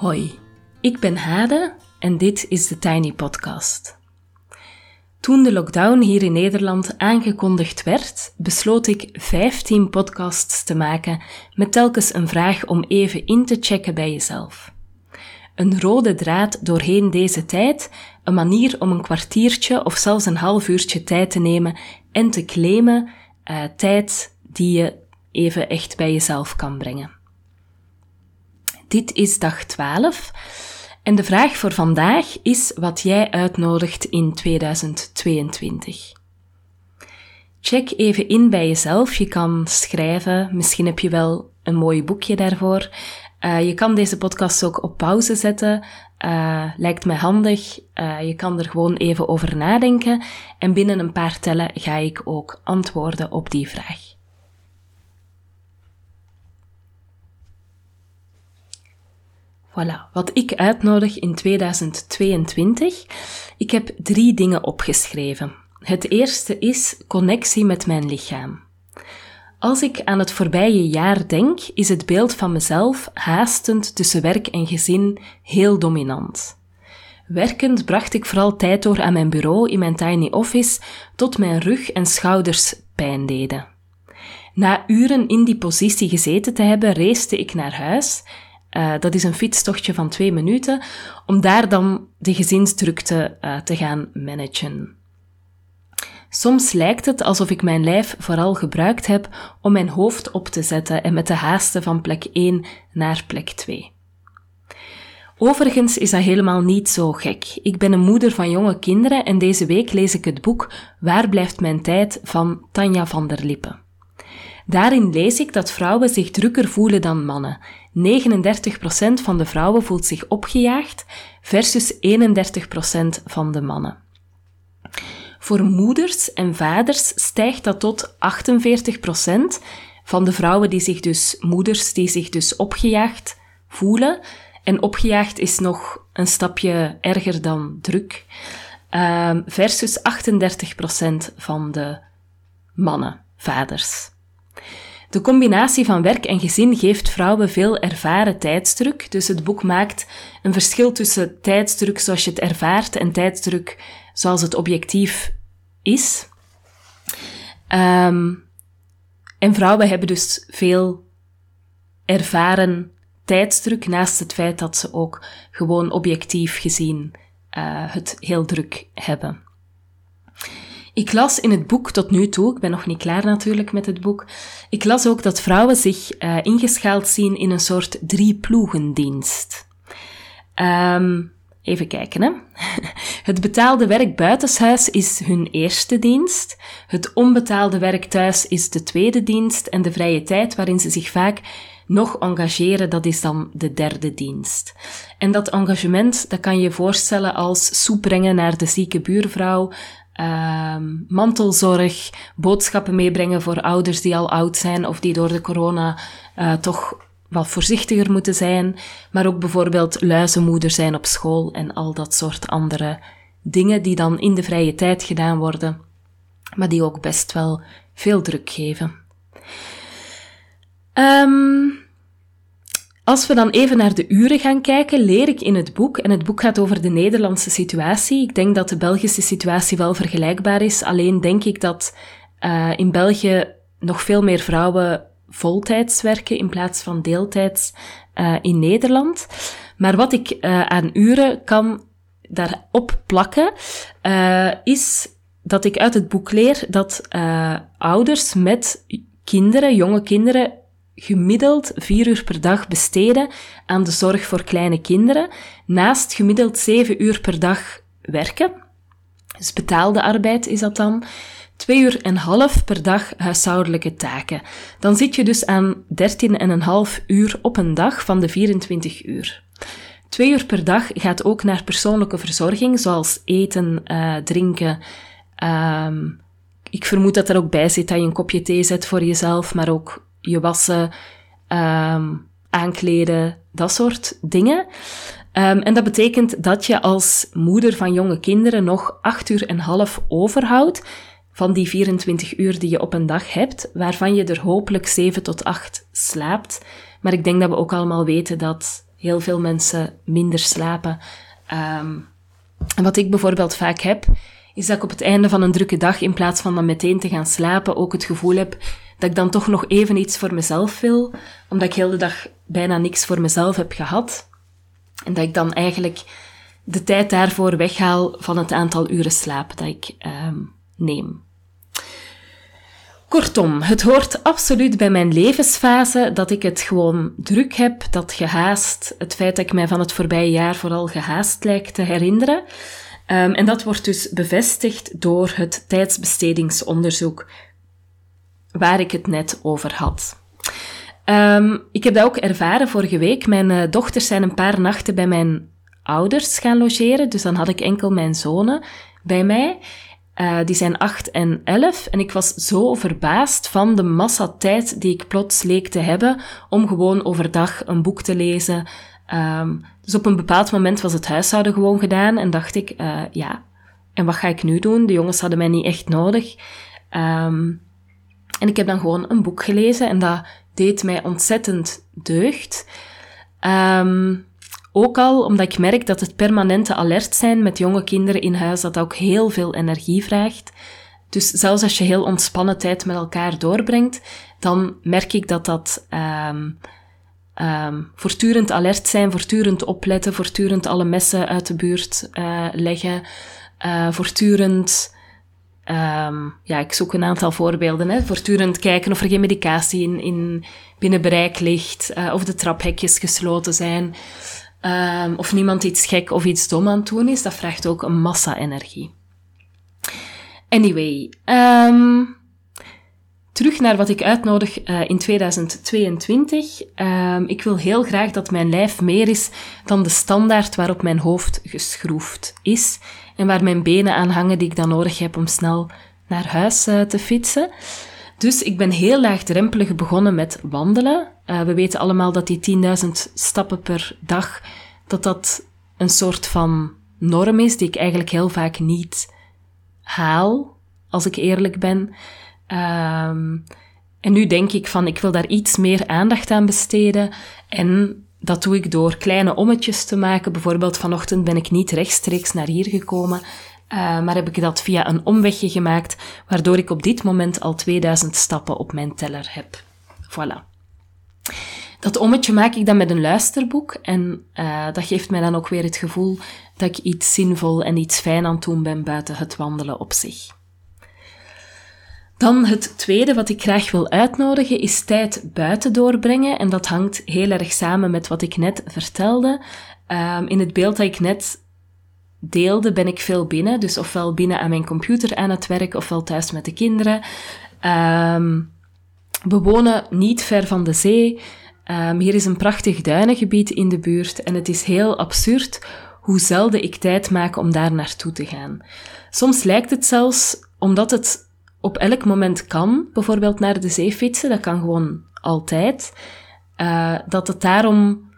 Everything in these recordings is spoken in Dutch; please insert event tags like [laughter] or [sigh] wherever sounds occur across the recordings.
Hoi, ik ben Hade en dit is de Tiny Podcast. Toen de lockdown hier in Nederland aangekondigd werd, besloot ik 15 podcasts te maken met telkens een vraag om even in te checken bij jezelf. Een rode draad doorheen deze tijd, een manier om een kwartiertje of zelfs een half uurtje tijd te nemen en te claimen uh, tijd die je even echt bij jezelf kan brengen. Dit is dag 12 en de vraag voor vandaag is wat jij uitnodigt in 2022. Check even in bij jezelf. Je kan schrijven, misschien heb je wel een mooi boekje daarvoor. Uh, je kan deze podcast ook op pauze zetten. Uh, lijkt mij handig. Uh, je kan er gewoon even over nadenken. En binnen een paar tellen ga ik ook antwoorden op die vraag. Voilà, wat ik uitnodig in 2022. Ik heb drie dingen opgeschreven. Het eerste is connectie met mijn lichaam. Als ik aan het voorbije jaar denk, is het beeld van mezelf haastend tussen werk en gezin heel dominant. Werkend bracht ik vooral tijd door aan mijn bureau in mijn tiny office tot mijn rug en schouders pijn deden. Na uren in die positie gezeten te hebben, reeste ik naar huis uh, dat is een fietstochtje van twee minuten, om daar dan de gezinsdrukte uh, te gaan managen. Soms lijkt het alsof ik mijn lijf vooral gebruikt heb om mijn hoofd op te zetten en met de haasten van plek 1 naar plek 2. Overigens is dat helemaal niet zo gek. Ik ben een moeder van jonge kinderen en deze week lees ik het boek Waar blijft mijn tijd van Tanja van der Lippen. Daarin lees ik dat vrouwen zich drukker voelen dan mannen 39% van de vrouwen voelt zich opgejaagd versus 31% van de mannen. Voor moeders en vaders stijgt dat tot 48% van de vrouwen die zich dus, moeders die zich dus opgejaagd voelen. En opgejaagd is nog een stapje erger dan druk. Uh, versus 38% van de mannen, vaders. De combinatie van werk en gezin geeft vrouwen veel ervaren tijdsdruk. Dus het boek maakt een verschil tussen tijdsdruk zoals je het ervaart en tijdsdruk zoals het objectief is. Um, en vrouwen hebben dus veel ervaren tijdsdruk, naast het feit dat ze ook gewoon objectief gezien uh, het heel druk hebben. Ik las in het boek tot nu toe, ik ben nog niet klaar natuurlijk met het boek, ik las ook dat vrouwen zich uh, ingeschaald zien in een soort drieploegendienst. Um, even kijken, hè. [laughs] Het betaalde werk buitenshuis is hun eerste dienst. Het onbetaalde werk thuis is de tweede dienst. En de vrije tijd waarin ze zich vaak nog engageren, dat is dan de derde dienst. En dat engagement, dat kan je je voorstellen als soep brengen naar de zieke buurvrouw, um, mantelzorg, boodschappen meebrengen voor ouders die al oud zijn of die door de corona uh, toch wat voorzichtiger moeten zijn, maar ook bijvoorbeeld luizenmoeder zijn op school en al dat soort andere dingen die dan in de vrije tijd gedaan worden, maar die ook best wel veel druk geven. Um, als we dan even naar de uren gaan kijken, leer ik in het boek, en het boek gaat over de Nederlandse situatie. Ik denk dat de Belgische situatie wel vergelijkbaar is, alleen denk ik dat uh, in België nog veel meer vrouwen voltijds werken in plaats van deeltijds uh, in Nederland. Maar wat ik uh, aan uren kan daarop plakken, is dat ik uit het boek leer dat ouders met kinderen, jonge kinderen, gemiddeld vier uur per dag besteden aan de zorg voor kleine kinderen, naast gemiddeld zeven uur per dag werken. Dus betaalde arbeid is dat dan. Twee uur en half per dag huishoudelijke taken. Dan zit je dus aan dertien en een half uur op een dag van de 24 uur. Twee uur per dag gaat ook naar persoonlijke verzorging, zoals eten, uh, drinken. Um, ik vermoed dat er ook bij zit dat je een kopje thee zet voor jezelf, maar ook je wassen, um, aankleden, dat soort dingen. Um, en dat betekent dat je als moeder van jonge kinderen nog acht uur en half overhoudt van die 24 uur die je op een dag hebt, waarvan je er hopelijk 7 tot 8 slaapt. Maar ik denk dat we ook allemaal weten dat heel veel mensen minder slapen. Ehm, en wat ik bijvoorbeeld vaak heb, is dat ik op het einde van een drukke dag, in plaats van dan meteen te gaan slapen, ook het gevoel heb dat ik dan toch nog even iets voor mezelf wil, omdat ik heel de dag bijna niks voor mezelf heb gehad. En dat ik dan eigenlijk de tijd daarvoor weghaal van het aantal uren slaap dat ik um, neem. Kortom, het hoort absoluut bij mijn levensfase dat ik het gewoon druk heb, dat gehaast, het feit dat ik mij van het voorbije jaar vooral gehaast lijk te herinneren. Um, en dat wordt dus bevestigd door het tijdsbestedingsonderzoek waar ik het net over had. Um, ik heb dat ook ervaren vorige week. Mijn uh, dochters zijn een paar nachten bij mijn ouders gaan logeren, dus dan had ik enkel mijn zonen bij mij. Uh, die zijn 8 en 11 en ik was zo verbaasd van de massa tijd die ik plots leek te hebben om gewoon overdag een boek te lezen. Um, dus op een bepaald moment was het huishouden gewoon gedaan en dacht ik, uh, ja, en wat ga ik nu doen? De jongens hadden mij niet echt nodig. Um, en ik heb dan gewoon een boek gelezen en dat deed mij ontzettend deugd. Um, ook al omdat ik merk dat het permanente alert zijn met jonge kinderen in huis, dat ook heel veel energie vraagt. Dus zelfs als je heel ontspannen tijd met elkaar doorbrengt, dan merk ik dat dat um, um, voortdurend alert zijn, voortdurend opletten, voortdurend alle messen uit de buurt uh, leggen, uh, voortdurend Um, ja, ik zoek een aantal voorbeelden. Hè. Voortdurend kijken of er geen medicatie in, in binnen bereik ligt, uh, of de traphekjes gesloten zijn, um, of niemand iets gek of iets dom aan het doen is. Dat vraagt ook een massa energie. Anyway, terug naar wat ik uitnodig uh, in 2022. ik wil heel graag dat mijn lijf meer is dan de standaard waarop mijn hoofd geschroefd is en waar mijn benen aan hangen die ik dan nodig heb om snel naar huis uh, te fietsen. Dus ik ben heel laagdrempelig begonnen met wandelen. Uh, we weten allemaal dat die 10.000 stappen per dag, dat dat een soort van norm is die ik eigenlijk heel vaak niet haal, als ik eerlijk ben. Um, en nu denk ik van, ik wil daar iets meer aandacht aan besteden en dat doe ik door kleine ommetjes te maken. Bijvoorbeeld vanochtend ben ik niet rechtstreeks naar hier gekomen, uh, maar heb ik dat via een omwegje gemaakt, waardoor ik op dit moment al 2000 stappen op mijn teller heb. Voilà. Dat ommetje maak ik dan met een luisterboek en uh, dat geeft mij dan ook weer het gevoel dat ik iets zinvol en iets fijn aan het doen ben buiten het wandelen op zich. Dan het tweede wat ik graag wil uitnodigen is tijd buiten doorbrengen. En dat hangt heel erg samen met wat ik net vertelde. Um, in het beeld dat ik net deelde, ben ik veel binnen. Dus ofwel binnen aan mijn computer aan het werk, ofwel thuis met de kinderen. Um, we wonen niet ver van de zee. Um, hier is een prachtig duinengebied in de buurt. En het is heel absurd hoe zelden ik tijd maak om daar naartoe te gaan. Soms lijkt het zelfs, omdat het op elk moment kan, bijvoorbeeld naar de zee fietsen, dat kan gewoon altijd, uh, dat het daarom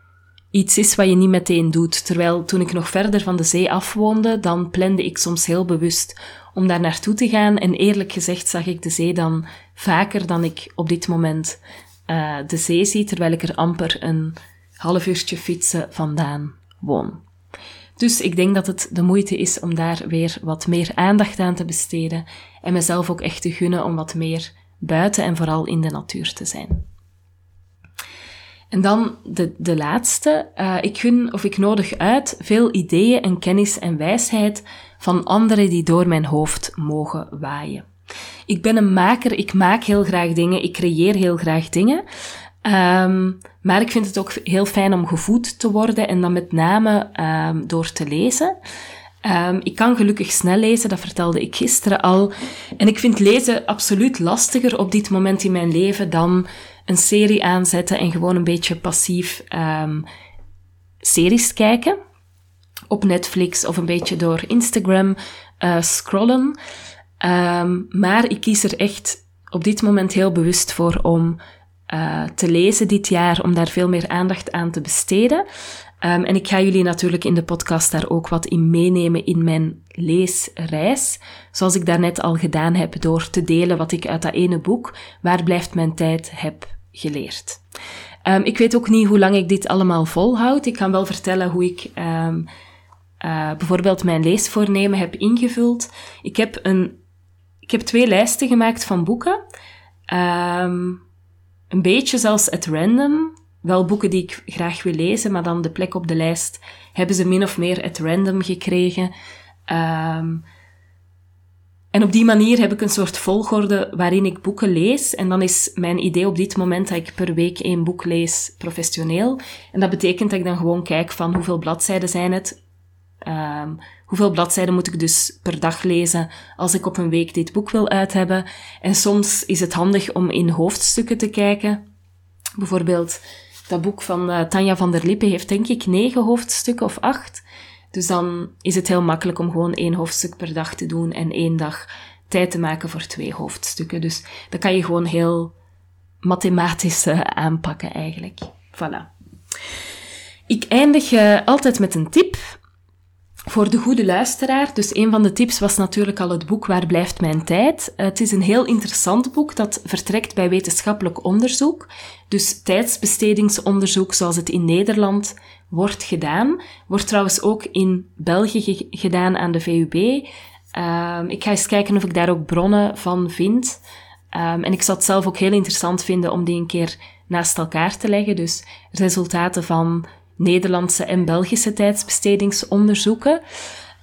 iets is wat je niet meteen doet. Terwijl toen ik nog verder van de zee afwoonde, dan plande ik soms heel bewust om daar naartoe te gaan. En eerlijk gezegd zag ik de zee dan vaker dan ik op dit moment uh, de zee zie, terwijl ik er amper een half uurtje fietsen vandaan woon. Dus ik denk dat het de moeite is om daar weer wat meer aandacht aan te besteden en mezelf ook echt te gunnen om wat meer buiten en vooral in de natuur te zijn. En dan de, de laatste. Uh, ik gun of ik nodig uit veel ideeën en kennis en wijsheid van anderen die door mijn hoofd mogen waaien. Ik ben een maker, ik maak heel graag dingen, ik creëer heel graag dingen. Um, maar ik vind het ook heel fijn om gevoed te worden en dan met name um, door te lezen. Um, ik kan gelukkig snel lezen, dat vertelde ik gisteren al. En ik vind lezen absoluut lastiger op dit moment in mijn leven dan een serie aanzetten en gewoon een beetje passief series kijken. Op Netflix of een beetje door Instagram uh, scrollen. Maar ik kies er echt op dit moment heel bewust voor om uh, te lezen dit jaar, om daar veel meer aandacht aan te besteden. Um, en ik ga jullie natuurlijk in de podcast daar ook wat in meenemen in mijn leesreis. Zoals ik daarnet al gedaan heb door te delen wat ik uit dat ene boek, Waar blijft mijn tijd, heb geleerd. Um, ik weet ook niet hoe lang ik dit allemaal volhoud. Ik kan wel vertellen hoe ik um, uh, bijvoorbeeld mijn leesvoornemen heb ingevuld. Ik heb, een, ik heb twee lijsten gemaakt van boeken. Um, een beetje zelfs at random. Wel boeken die ik graag wil lezen, maar dan de plek op de lijst hebben ze min of meer at random gekregen. Um, en op die manier heb ik een soort volgorde waarin ik boeken lees. En dan is mijn idee op dit moment dat ik per week één boek lees professioneel. En dat betekent dat ik dan gewoon kijk van hoeveel bladzijden zijn het. Um, hoeveel bladzijden moet ik dus per dag lezen als ik op een week dit boek wil uit hebben. En soms is het handig om in hoofdstukken te kijken. Bijvoorbeeld dat boek van uh, Tanja van der Lippe heeft denk ik negen hoofdstukken of acht. Dus dan is het heel makkelijk om gewoon één hoofdstuk per dag te doen en één dag tijd te maken voor twee hoofdstukken. Dus dat kan je gewoon heel mathematisch uh, aanpakken eigenlijk. Voilà. Ik eindig uh, altijd met een tip voor de goede luisteraar. Dus een van de tips was natuurlijk al het boek Waar blijft mijn tijd? Het is een heel interessant boek dat vertrekt bij wetenschappelijk onderzoek. Dus tijdsbestedingsonderzoek zoals het in Nederland wordt gedaan. Wordt trouwens ook in België gedaan aan de VUB. Ehm, ik ga eens kijken of ik daar ook bronnen van vind. Um, en ik zou het zelf ook heel interessant vinden om die een keer naast elkaar te leggen. Dus resultaten van Nederlandse en Belgische tijdsbestedingsonderzoeken.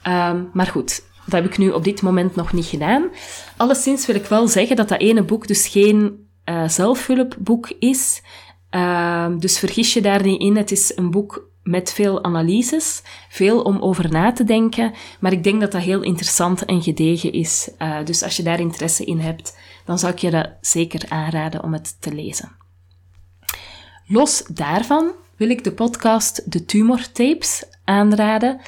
Um, maar goed, dat heb ik nu op dit moment nog niet gedaan. Alleszins wil ik wel zeggen dat dat ene boek dus geen uh, zelfhulpboek is. Uh, dus vergis je daar niet in. Het is een boek met veel analyses, veel om over na te denken. Maar ik denk dat dat heel interessant en gedegen is. Uh, dus als je daar interesse in hebt, dan zou ik je dat zeker aanraden om het te lezen. Los daarvan wil ik de podcast De Tumor Tapes aanraden.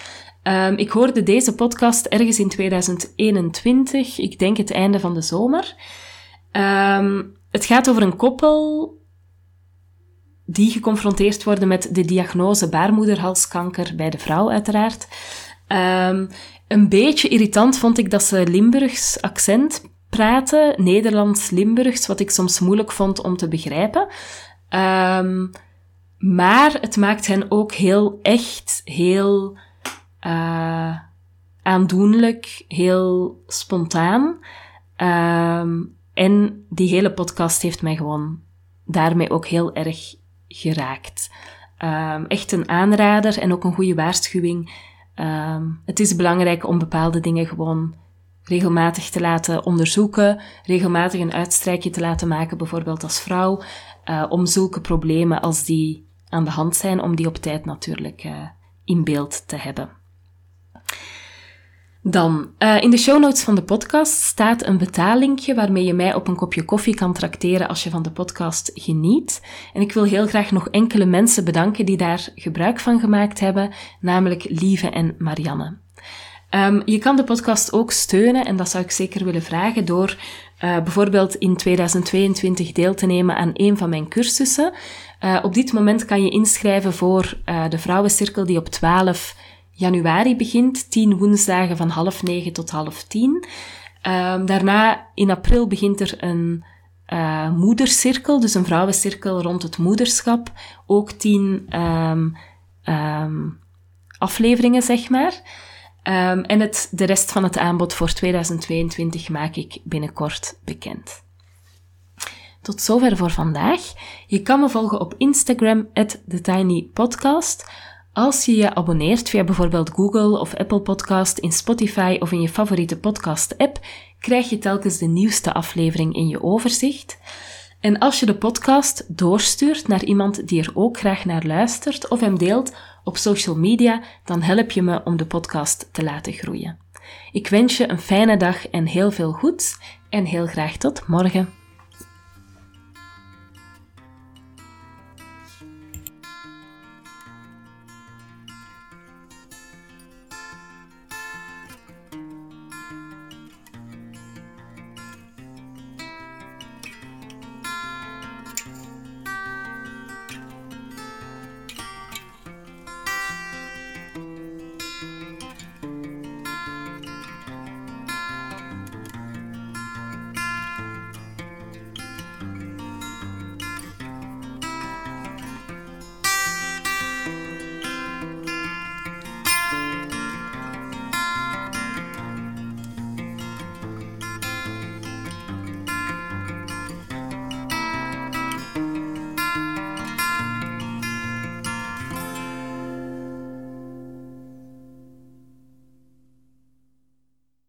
Um, ik hoorde deze podcast ergens in 2021, ik denk het einde van de zomer. Um, het gaat over een koppel die geconfronteerd worden met de diagnose baarmoederhalskanker bij de vrouw, uiteraard. Um, een beetje irritant vond ik dat ze Limburgs accent praten, Nederlands-Limburgs, wat ik soms moeilijk vond om te begrijpen. Um, maar het maakt hen ook heel echt, heel uh, aandoenlijk, heel spontaan. Um, en die hele podcast heeft mij gewoon daarmee ook heel erg geraakt. Um, echt een aanrader en ook een goede waarschuwing. Um, het is belangrijk om bepaalde dingen gewoon regelmatig te laten onderzoeken, regelmatig een uitstrijkje te laten maken, bijvoorbeeld als vrouw, uh, om zulke problemen als die aan de hand zijn, om die op tijd natuurlijk uh, in beeld te hebben. Dan, uh, in de show notes van de podcast staat een betaallinkje waarmee je mij op een kopje koffie kan trakteren als je van de podcast geniet. En ik wil heel graag nog enkele mensen bedanken die daar gebruik van gemaakt hebben, namelijk Lieve en Marianne. Um, je kan de podcast ook steunen en dat zou ik zeker willen vragen door uh, bijvoorbeeld in 2022 deel te nemen aan een van mijn cursussen. Uh, op dit moment kan je inschrijven voor uh, de vrouwencirkel die op 12 januari begint. 10 woensdagen van half negen tot half tien. Um, daarna in april begint er een moedercirkel, dus een vrouwencirkel rond het moederschap. Ook 10 um, um, afleveringen, zeg maar. Um, en het, de rest van het aanbod voor 2022 maak ik binnenkort bekend. Tot zover voor vandaag. Je kan me volgen op Instagram, TheTinyPodcast. Als je je abonneert via bijvoorbeeld Google of Apple Podcast, in Spotify of in je favoriete podcast-app, krijg je telkens de nieuwste aflevering in je overzicht. En als je de podcast doorstuurt naar iemand die er ook graag naar luistert of hem deelt op social media, dan help je me om de podcast te laten groeien. Ik wens je een fijne dag en heel veel goeds en heel graag tot morgen.